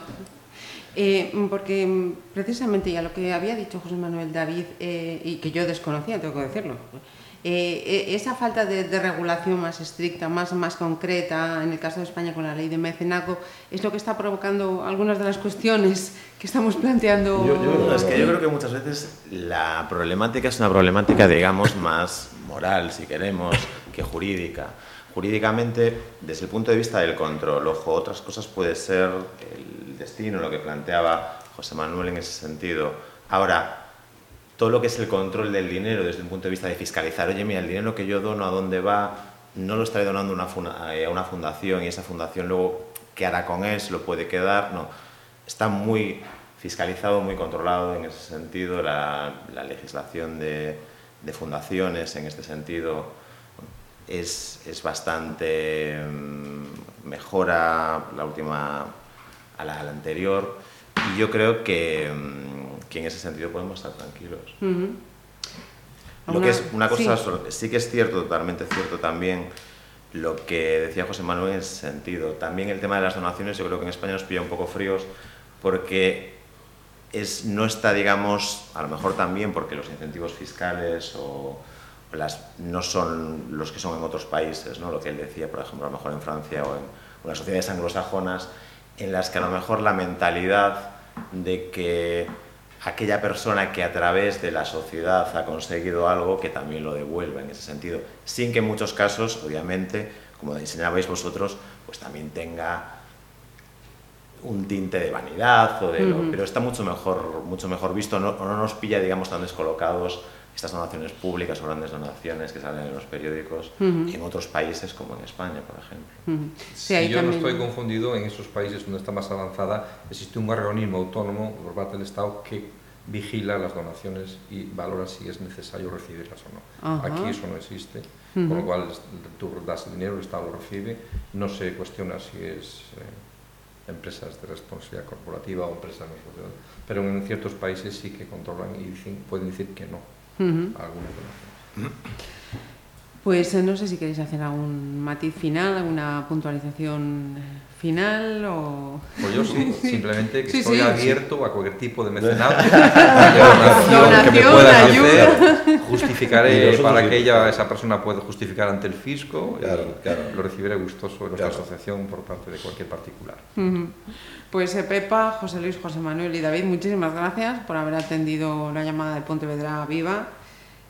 [SPEAKER 2] Eh, porque mm, precisamente ya lo que había dicho José Manuel David, eh, y que yo desconocía, tengo que decirlo, eh, eh, esa falta de, de regulación más estricta, más, más concreta, en el caso de España con la ley de mecenazgo, es lo que está provocando algunas de las cuestiones que estamos planteando.
[SPEAKER 1] Yo- yo-
[SPEAKER 5] No, es que yo creo que muchas veces la problemática es una problemática, digamos, más moral, si queremos, que jurídica. Jurídicamente, desde el punto de vista del control, ojo, otras cosas puede ser el destino, lo que planteaba José Manuel en ese sentido. Ahora, todo lo que es el control del dinero desde un punto de vista de fiscalizar, oye, mira, el dinero que yo dono, ¿a dónde va? No lo estaré donando una, eh, a una fundación y esa fundación luego, ¿qué hará con él? ¿Se lo puede quedar? No. Está muy fiscalizado, muy controlado en ese sentido. La, la legislación de, de fundaciones en este sentido es, es bastante mm, mejora la última a la, a la anterior y yo creo que, mm, que en ese sentido podemos estar tranquilos.
[SPEAKER 2] Ujú.
[SPEAKER 5] Lo que es una cosa,
[SPEAKER 2] sí.
[SPEAKER 5] sí que es cierto, totalmente cierto también lo que decía José Manuel en ese sentido. También el tema de las donaciones, yo creo que en España nos pilla un poco fríos porque es, no está, digamos, a lo mejor también porque los incentivos fiscales o las, no son los que son en otros países, ¿no? lo que él decía, por ejemplo, a lo mejor en Francia o en, o en las sociedades anglosajonas, en las que a lo mejor la mentalidad de que aquella persona que a través de la sociedad ha conseguido algo que también lo devuelva en ese sentido, sin que en muchos casos, obviamente, como enseñabais vosotros, pues también tenga un tinte de vanidad o de lo- pero está mucho mejor mucho mejor visto no, o no nos pilla digamos tan descolocados estas donaciones públicas o grandes donaciones que salen en los periódicos en otros países como en España por ejemplo
[SPEAKER 2] Ujú. Sí,
[SPEAKER 4] si
[SPEAKER 2] ahí
[SPEAKER 4] yo
[SPEAKER 2] también-
[SPEAKER 4] no estoy confundido, en esos países donde está más avanzada, existe un organismo autónomo por parte del Estado que vigila las donaciones y valora si es necesario recibirlas o no.
[SPEAKER 2] Ajá.
[SPEAKER 4] Aquí eso no existe, con lo cual tú das el dinero, el Estado lo recibe, no se cuestiona si es eh, empresas de responsabilidad corporativa o empresas de responsabilidad, pero en ciertos países sí que controlan y dicen- pueden decir que no
[SPEAKER 2] Ujú.
[SPEAKER 4] a algunas donaciones.
[SPEAKER 2] Pues eh, no sé si queréis hacer algún matiz final, alguna puntualización final o...
[SPEAKER 4] Pues yo sí, simplemente que
[SPEAKER 2] Sí,
[SPEAKER 4] estoy
[SPEAKER 2] sí.
[SPEAKER 4] abierto a cualquier tipo de mecenazgo, de donación que me puedan hacer, justificaré para que ella, esa persona pueda justificar ante el fisco y
[SPEAKER 1] Claro, claro.
[SPEAKER 4] lo recibiré gustoso de nuestra
[SPEAKER 1] Claro.
[SPEAKER 4] asociación por parte de cualquier particular.
[SPEAKER 2] Pues eh, Pepa, José Luis, José Manuel y David, muchísimas gracias por haber atendido la llamada de Pontevedra Viva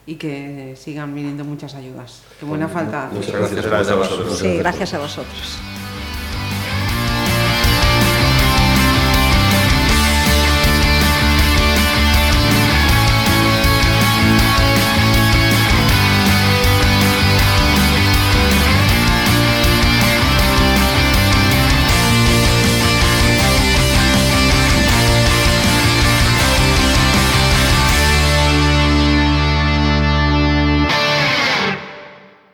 [SPEAKER 2] y que sigan viniendo muchas ayudas. Qué buena falta.
[SPEAKER 1] Muchas gracias,
[SPEAKER 5] gracias a vosotros.
[SPEAKER 3] Sí, gracias a vosotros.